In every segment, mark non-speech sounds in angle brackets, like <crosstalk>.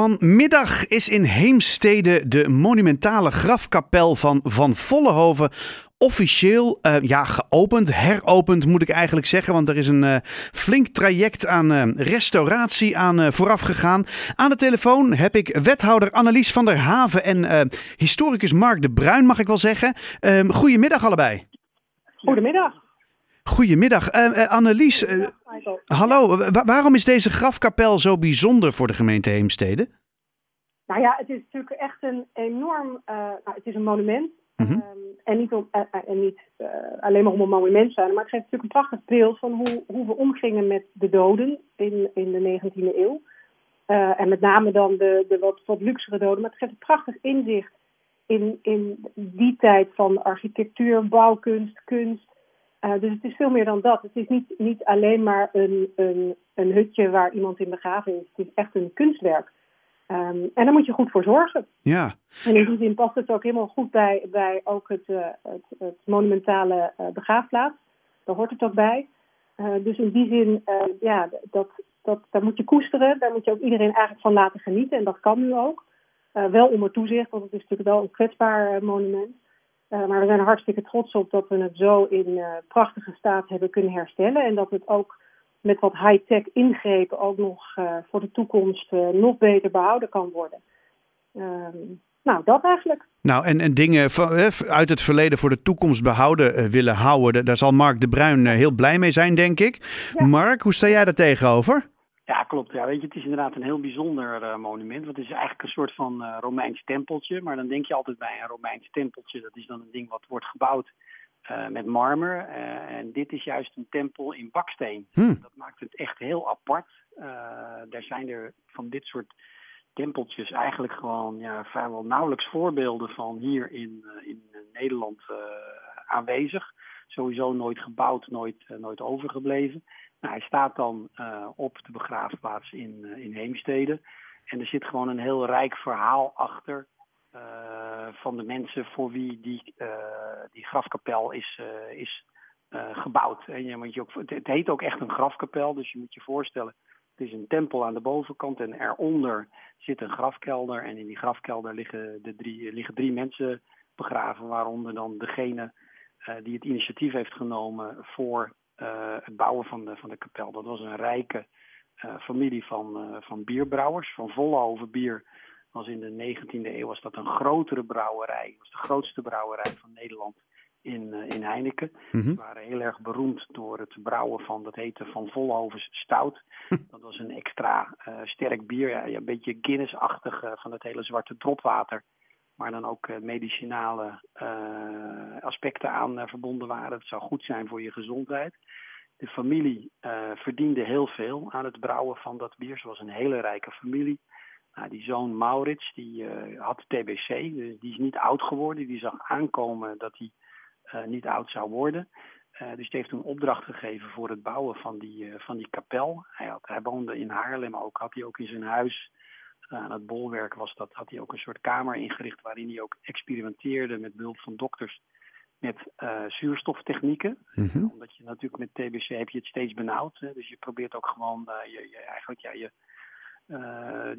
Vanmiddag is in Heemstede de monumentale grafkapel van Van Vollenhoven officieel uh, ja, geopend, heropend moet ik eigenlijk zeggen. Want er is een uh, flink traject aan uh, restauratie aan vooraf gegaan. Aan de telefoon heb ik wethouder Annelies van der Haven en historicus Mark de Bruin, mag ik wel zeggen. Ehm, goedemiddag allebei. Goedemiddag. Goedemiddag. Annelies, hallo. waarom is deze grafkapel zo bijzonder voor de gemeente Heemstede? Nou ja, het is natuurlijk echt een enorm, nou, het is een monument. Mhm. Ehm, en niet, om, uh, en niet uh, alleen maar om een monument zijn, maar het geeft natuurlijk een prachtig beeld van hoe, hoe we omgingen met de doden in, in de 19e eeuw. En met name dan de, de wat, wat luxere doden. Maar het geeft een prachtig inzicht in, in die tijd van architectuur, bouwkunst, kunst. Dus het is veel meer dan dat. Het is niet, niet alleen maar een, een, een hutje waar iemand in begraven is. Het is echt een kunstwerk. Um, en daar moet je goed voor zorgen. Ja. En in die zin past het ook helemaal goed bij, bij ook het, uh, het, het, monumentale uh, begraafplaats. Daar hoort het ook bij. Dus in die zin, ja, dat, dat, daar moet je koesteren. Daar moet je ook iedereen eigenlijk van laten genieten. En dat kan nu ook. wel onder toezicht, want het is natuurlijk wel een kwetsbaar monument. Maar we zijn er hartstikke trots op dat we het zo in prachtige staat hebben kunnen herstellen. En dat het ook met wat high-tech ingrepen ook nog uh, voor de toekomst nog beter behouden kan worden. Um, nou, dat eigenlijk. Nou, en, en dingen van, uit het verleden voor de toekomst behouden willen houden, daar zal Mark de Bruin heel blij mee zijn, denk ik. Ja. Mark, hoe sta jij daar tegenover? Ja, klopt. Ja, weet je, het is inderdaad een heel bijzonder monument. Want het is eigenlijk een soort van Romeins tempeltje. Maar dan denk je altijd bij een Romeins tempeltje, dat is dan een ding wat wordt gebouwd uh, met marmer. En dit is juist een tempel in baksteen. Hmm. Dat maakt het echt heel apart. Daar zijn er van dit soort tempeltjes eigenlijk gewoon ja, vrijwel nauwelijks voorbeelden van hier in, in Nederland aanwezig. Sowieso nooit gebouwd, nooit, nooit overgebleven. Nou, hij staat dan op de begraafplaats in, in Heemstede. En er zit gewoon een heel rijk verhaal achter van de mensen voor wie die, die grafkapel is, is gebouwd. En je moet je ook, het, heet ook echt een grafkapel, dus je moet je voorstellen. Het is een tempel aan de bovenkant en eronder zit een grafkelder. En in die grafkelder liggen, de drie, liggen drie mensen begraven, waaronder dan degene die het initiatief heeft genomen voor het bouwen van de, van de kapel. Dat was een rijke familie van, van bierbrouwers, van Vollenhoven bier was in de 19e eeuw was dat een grotere brouwerij. Het was de grootste brouwerij van Nederland in, uh, in Heineken. Mm Ze waren heel erg beroemd door het brouwen van, dat heette Van Volhovens Stout. Dat was een extra uh, sterk bier, ja, een beetje Guinness-achtig uh, van het hele zwarte dropwater. Maar dan ook medicinale aspecten aan verbonden waren. Het zou goed zijn voor je gezondheid. De familie verdiende heel veel aan het brouwen van dat bier. Ze was een hele rijke familie. Nou, die zoon Maurits, die had TBC, dus die is niet oud geworden. Die zag aankomen dat hij niet oud zou worden. Dus die heeft toen opdracht gegeven voor het bouwen van die, van die kapel. Hij, had, hij woonde in Haarlem ook, had hij ook in zijn huis aan het bolwerk was dat, had hij ook een soort kamer ingericht waarin hij ook experimenteerde met behulp van dokters met zuurstoftechnieken. Mm -hmm. Omdat je natuurlijk met TBC heb je het steeds benauwd. Hè? Dus je probeert ook gewoon je, je, eigenlijk ja, je uh,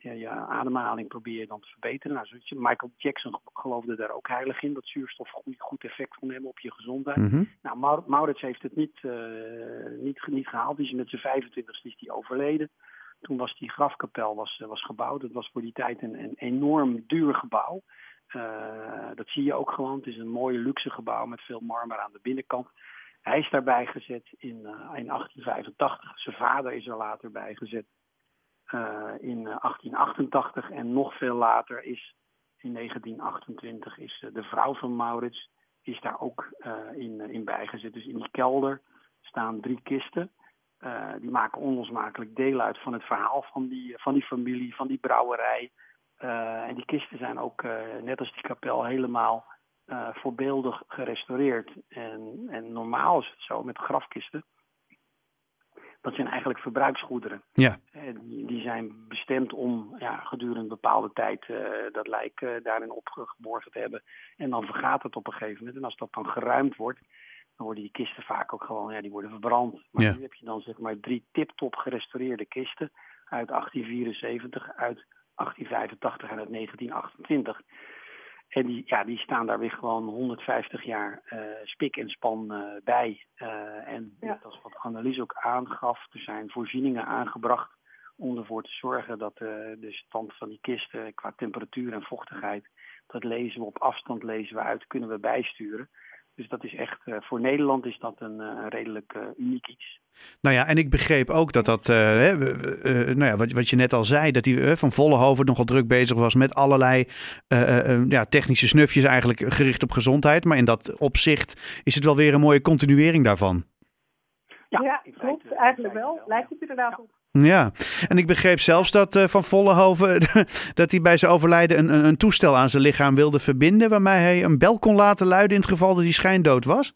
je, ademhaling probeer je dan te verbeteren. Nou, Michael Jackson geloofde daar ook heilig in, dat zuurstof goed, goed effect kon hebben op je gezondheid. Mm -hmm. Nou, Maurits heeft het niet, niet, niet gehaald. Die is met zijn 25 is die overleden. Toen was die grafkapel was, was gebouwd. Dat was voor die tijd een, een enorm duur gebouw. Uh, dat zie je ook gewoon. Het is een mooi luxe gebouw met veel marmer aan de binnenkant. Hij is daarbij gezet in, in 1885. Zijn vader is er later bij gezet in 1888 en nog veel later is in 1928 is de vrouw van Maurits is daar ook in, in bijgezet. Dus in die kelder staan drie kisten. Die maken onlosmakelijk deel uit van het verhaal van die, van die familie, van die brouwerij. en die kisten zijn ook, net als die kapel, helemaal voorbeeldig gerestaureerd. En, en normaal is het zo met grafkisten dat zijn eigenlijk verbruiksgoederen. Ja. Die, die zijn bestemd om ja, gedurende een bepaalde tijd dat lijk daarin opgeborgen te hebben. En dan vergaat het op een gegeven moment. En als dat dan geruimd wordt, dan worden die kisten vaak ook gewoon, ja, die worden verbrand. Maar ja. nu heb je dan zeg maar drie tip-top gerestaureerde kisten. uit 1874, uit 1885 en uit 1928. En die, ja, die staan daar weer gewoon 150 jaar uh, spik en span uh, bij. Uh, en ja. dat is wat Annelies ook aangaf. Er zijn voorzieningen aangebracht om ervoor te zorgen dat de stand van die kisten qua temperatuur en vochtigheid, dat lezen we op afstand lezen we uit, kunnen we bijsturen. Dus dat is echt, uh, voor Nederland is dat een uh, redelijk uh, uniek iets. Nou ja, en ik begreep ook dat dat, hè, nou ja, wat, wat je net al zei, dat hij van Vollenhoven nogal druk bezig was met allerlei ja, technische snufjes eigenlijk gericht op gezondheid. Maar in dat opzicht is het wel weer een mooie continuering daarvan. Ja, ja klopt. Eigenlijk wel. Lijkt het inderdaad ja. op. Ja, en ik begreep zelfs dat uh, Van Vollenhoven <laughs> dat hij bij zijn overlijden een, een, een, toestel aan zijn lichaam wilde verbinden, waarmee hij een bel kon laten luiden in het geval dat hij schijndood was.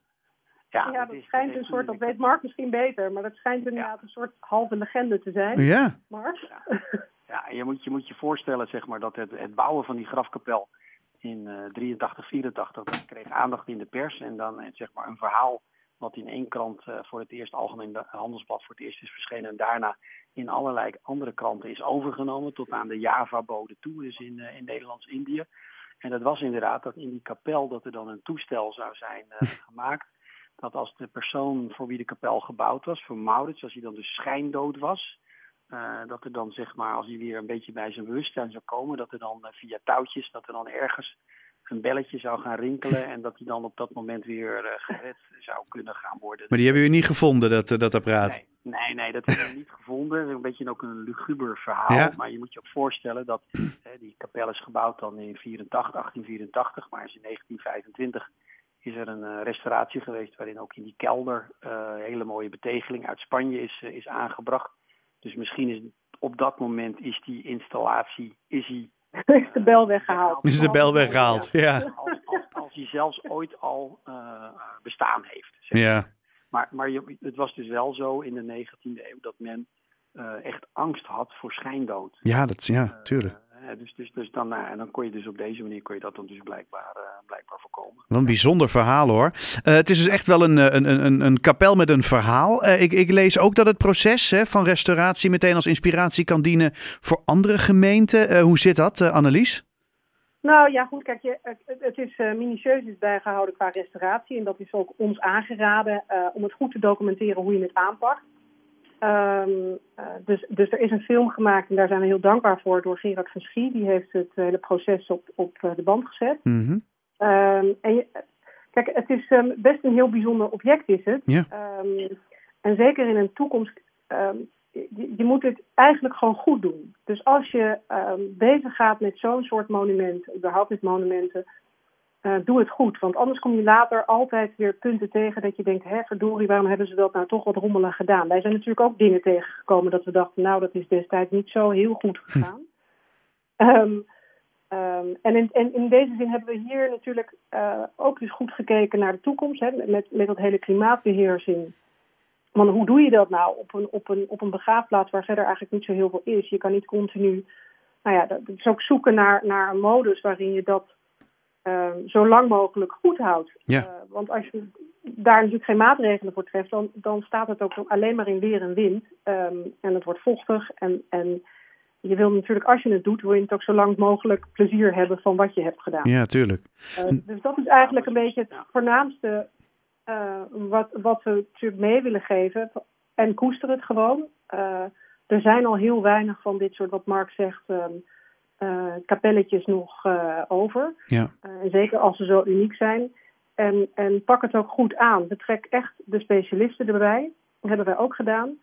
Ja, ja dat, is, schijnt een soort, dat weet Mark misschien beter, maar dat schijnt inderdaad ja. een soort halve legende te zijn. Ja. Mark? Ja, ja je, moet, je moet je voorstellen zeg maar, dat het, het bouwen van die grafkapel in uh, 83, 84, dat kreeg aandacht in de pers en dan zeg maar een verhaal wat in één krant uh, voor het eerst, Algemeen Handelsblad, voor het eerst is verschenen. En daarna in allerlei andere kranten is overgenomen. Tot aan de Java-bode toe, dus in, uh, in Nederlands-Indië. En dat was inderdaad dat in die kapel dat er dan een toestel zou zijn uh, <laughs> gemaakt. Dat als de persoon voor wie de kapel gebouwd was, voor Maurits, als hij dan dus schijndood was. dat er dan zeg maar, als hij weer een beetje bij zijn bewustzijn zou komen, dat er dan via touwtjes, dat er dan ergens een belletje zou gaan rinkelen en dat hij dan op dat moment weer uh, gered zou kunnen gaan worden. Maar die hebben jullie niet gevonden, dat, dat apparaat? Nee, nee, nee dat hebben we niet gevonden. Dat is een beetje ook een luguber verhaal. Ja? Maar je moet je ook voorstellen dat <clears throat> hè, die kapel is gebouwd dan in 84, 1884, maar is in 1925 is er een uh, restauratie geweest waarin ook in die kelder uh, hele mooie betegeling uit Spanje is, is aangebracht. Dus misschien is op dat moment is die installatie is hij <laughs> is de bel weggehaald. Is de bel weggehaald, ja. Als, als, als hij zelfs ooit al uh, bestaan heeft. Zeg. Ja. Maar, maar je, het was dus wel zo in de 19e eeuw dat men uh, echt angst had voor schijndood. Ja, dat, ja tuurlijk. Uh, dus, dus, dus dan, en dan kon je dus op deze manier kon je dat dan dus blijkbaar. Wat een bijzonder verhaal hoor. het is dus echt wel een, een, een, een kapel met een verhaal. ik, ik lees ook dat het proces hè, van restauratie meteen als inspiratie kan dienen voor andere gemeenten. hoe zit dat, Annelies? Nou ja, goed, kijk, je, het, het is minutieus is bijgehouden qua restauratie. En dat is ook ons aangeraden om het goed te documenteren hoe je het aanpakt. Um, uh, dus, dus er is een film gemaakt en daar zijn we heel dankbaar voor door Gerard van Schie. Die heeft het hele proces op, op de band gezet. Mm -hmm. Um, en je, kijk, het is um, best een heel bijzonder object is het. Ja. en zeker in een toekomst je, je, moet het eigenlijk gewoon goed doen. Dus als je bezig gaat met zo'n soort monument, überhaupt met monumenten, uh, doe het goed. Want anders kom je later altijd weer punten tegen dat je denkt, hè verdorie, waarom hebben ze dat nou toch wat rommelig gedaan? Wij zijn natuurlijk ook dingen tegengekomen dat we dachten, nou dat is destijds niet zo heel goed gegaan. um, um, en, in, en in deze zin hebben we hier natuurlijk uh, ook dus goed gekeken naar de toekomst, hè, met, met dat hele klimaatbeheersing. Want hoe doe je dat nou op een, op, een, op een begraafplaats waar verder eigenlijk niet zo heel veel is? Je kan niet continu. Nou ja, dat is ook zoeken naar, naar een modus waarin je dat uh, zo lang mogelijk goed houdt. Ja. Uh, want als je daar natuurlijk geen maatregelen voor treft, dan, dan staat het ook alleen maar in weer en wind. Um, en het wordt vochtig. En, en je wil natuurlijk, als je het doet, wil je het ook zo lang mogelijk plezier hebben van wat je hebt gedaan. Ja, tuurlijk. Uh, dus dat is eigenlijk een beetje het voornaamste uh, wat, wat we natuurlijk mee willen geven. En koester het gewoon. Uh, er zijn al heel weinig van dit soort, wat Mark zegt, um, uh, kapelletjes nog over. Ja. zeker als ze zo uniek zijn. En, en pak het ook goed aan. Betrek echt de specialisten erbij. Dat hebben wij ook gedaan.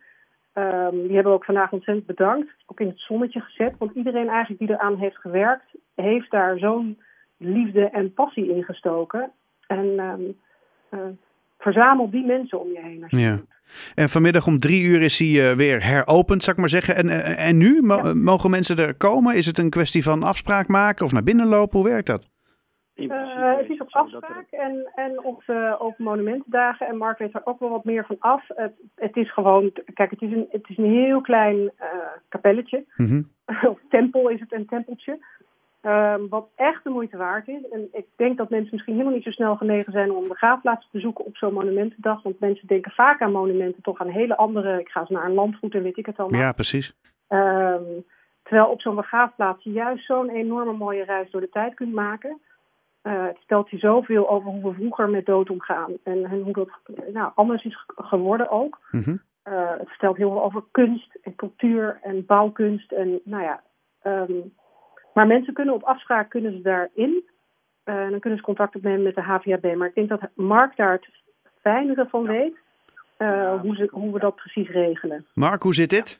Um, die hebben we ook vandaag ontzettend bedankt. Ook in het zonnetje gezet. Want iedereen eigenlijk die eraan heeft gewerkt, heeft daar zo'n liefde en passie in gestoken. En um, verzamel die mensen om je heen. Als je ja. En vanmiddag om drie uur is hij uh, weer heropend, zou ik maar zeggen. En, uh, en nu? Mo ja. Mogen mensen er komen? Is het een kwestie van afspraak maken of naar binnen lopen? Hoe werkt dat? Uh, het is op afspraak en, en op, op monumentendagen. En Mark weet er ook wel wat meer van af. Het, het is gewoon, kijk, het is een, het is een heel klein kapelletje. Mm -hmm. <laughs> of tempel is het, een tempeltje. Um, wat echt de moeite waard is. En ik denk dat mensen misschien helemaal niet zo snel genegen zijn om begraafplaatsen te zoeken op zo'n monumentendag. Want mensen denken vaak aan monumenten, toch aan hele andere. Ik ga eens naar een landgoed en weet ik het allemaal. Ja, precies. Ehm, terwijl op zo'n begraafplaats je juist zo'n enorme mooie reis door de tijd kunt maken. Uh, het stelt je zoveel over hoe we vroeger met dood omgaan en, en hoe dat nou, anders is geworden ook. Mhm. Uh, het vertelt heel veel over kunst en cultuur en bouwkunst. En, nou ja, um, maar mensen kunnen op afspraak kunnen ze daarin. Uh, dan kunnen ze contact opnemen met de HVAB. Maar ik denk dat Mark daar het fijnere van weet. Uh, hoe, ze, hoe we dat precies regelen. Mark, hoe zit dit?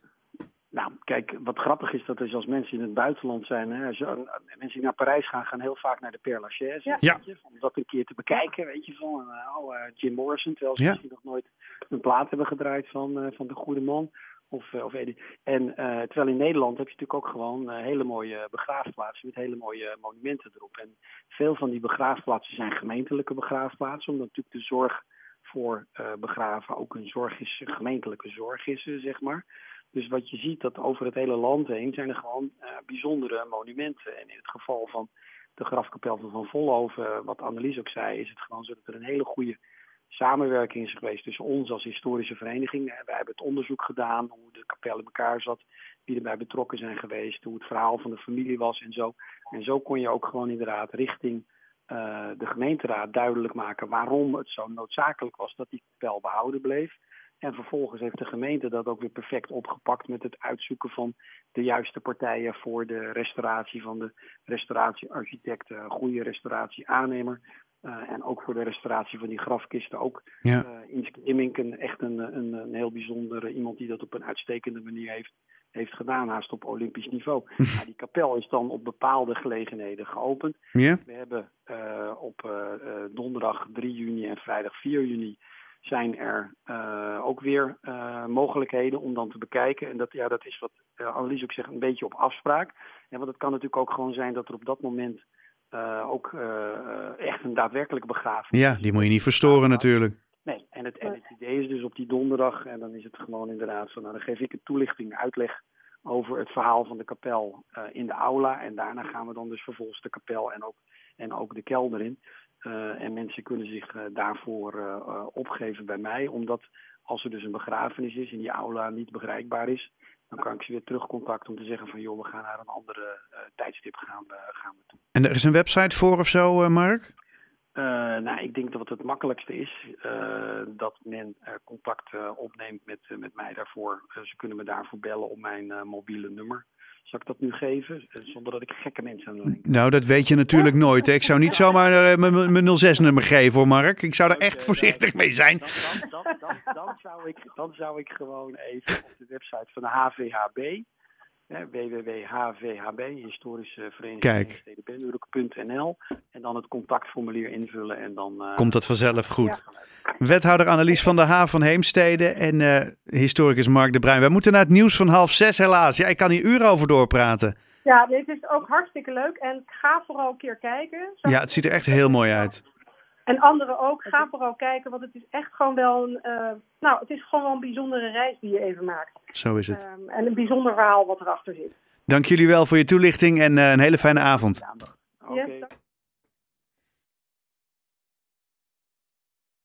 Nou, kijk, wat grappig is dat is als mensen in het buitenland zijn, hè, als je, mensen die naar Parijs gaan, gaan heel vaak naar de Père Lachaise. Ja. Je, om dat een keer te bekijken, weet je, van oh, uh, Jim Morrison, terwijl ze Ja. misschien nog nooit een plaat hebben gedraaid van, uh, van de goede man. Of, uh, of Eddie. En uh, terwijl in Nederland heb je natuurlijk ook gewoon uh, hele mooie begraafplaatsen met hele mooie monumenten erop. En veel van die begraafplaatsen zijn gemeentelijke begraafplaatsen, omdat natuurlijk de zorg voor uh, begraven ook een zorg is, een gemeentelijke zorg is, uh, zeg maar. Dus wat je ziet, dat over het hele land heen zijn er gewoon uh, bijzondere monumenten. En in het geval van de grafkapel van Van Vollenhoven, wat Annelies ook zei, is het gewoon zo dat er een hele goede samenwerking is geweest tussen ons als historische vereniging. Wij hebben het onderzoek gedaan hoe de kapel in elkaar zat, wie erbij betrokken zijn geweest, hoe het verhaal van de familie was en zo. En zo kon je ook gewoon inderdaad richting uh, de gemeenteraad duidelijk maken waarom het zo noodzakelijk was dat die kapel behouden bleef. En vervolgens heeft de gemeente dat ook weer perfect opgepakt met het uitzoeken van de juiste partijen voor de restauratie van de restauratiearchitect, een goede restauratieaannemer. Uh, en ook voor de restauratie van die grafkisten ook. Ja. Uh, Inske Immink, echt een, een, een heel bijzonder iemand die dat op een uitstekende manier heeft, heeft gedaan, haast op olympisch niveau. nou, die kapel is dan op bepaalde gelegenheden geopend. Ja. We hebben uh, op donderdag 3 juni en vrijdag 4 juni zijn er uh, ook weer uh, mogelijkheden om dan te bekijken. En dat, ja, dat is wat uh, Annelies ook zegt, een beetje op afspraak. En want het kan natuurlijk ook gewoon zijn dat er op dat moment uh, ook echt een daadwerkelijke begrafenis Ja, die moet je niet verstoren natuurlijk. Nee, en het, en het idee is dus op die donderdag, en dan is het gewoon inderdaad van, nou dan geef ik een toelichting, uitleg over het verhaal van de kapel uh, in de aula. En daarna gaan we dan dus vervolgens de kapel en ook, en ook de kelder in. Uh, en mensen kunnen zich uh, daarvoor uh, opgeven bij mij, omdat als er dus een begrafenis is en die aula niet bereikbaar is, dan kan ik ze weer terugcontacten om te zeggen van joh, we gaan naar een andere tijdstip gaan, gaan we toe. En er is een website voor of zo, Mark? Nou, ik denk dat het het makkelijkste is dat men contact opneemt met, met mij daarvoor. ze kunnen me daarvoor bellen op mijn mobiele nummer. Zal ik dat nu geven, zonder dat ik gekke mensen aan de lijn Nou, dat weet je natuurlijk nooit. Hè? Ik zou niet zomaar mijn 06-nummer geven hoor, Mark. Ik zou er echt voorzichtig mee zijn. Dan, dan, dan, dan, zou ik, dan zou ik gewoon even op de website van de HVHB... www.hvhb, historische vereniging en dan het contactformulier invullen en dan... Uh, Komt dat vanzelf goed. Ja. Wethouder Annelies van der Haa van Heemstede en uh, historicus Mark de Bruin. Wij moeten naar het nieuws van half zes helaas. Ja, ik kan hier uren over doorpraten. Ja, dit is ook hartstikke leuk en ga vooral een keer kijken. Zo ja, het ziet er echt heel mooi uit. En anderen ook, ga vooral kijken, want het is echt gewoon wel een, uh, nou, het is gewoon wel een bijzondere reis die je even maakt. Zo is het. Um, en een bijzonder verhaal wat erachter zit. Dank jullie wel voor je toelichting en uh, een hele fijne avond. Okay. Yes,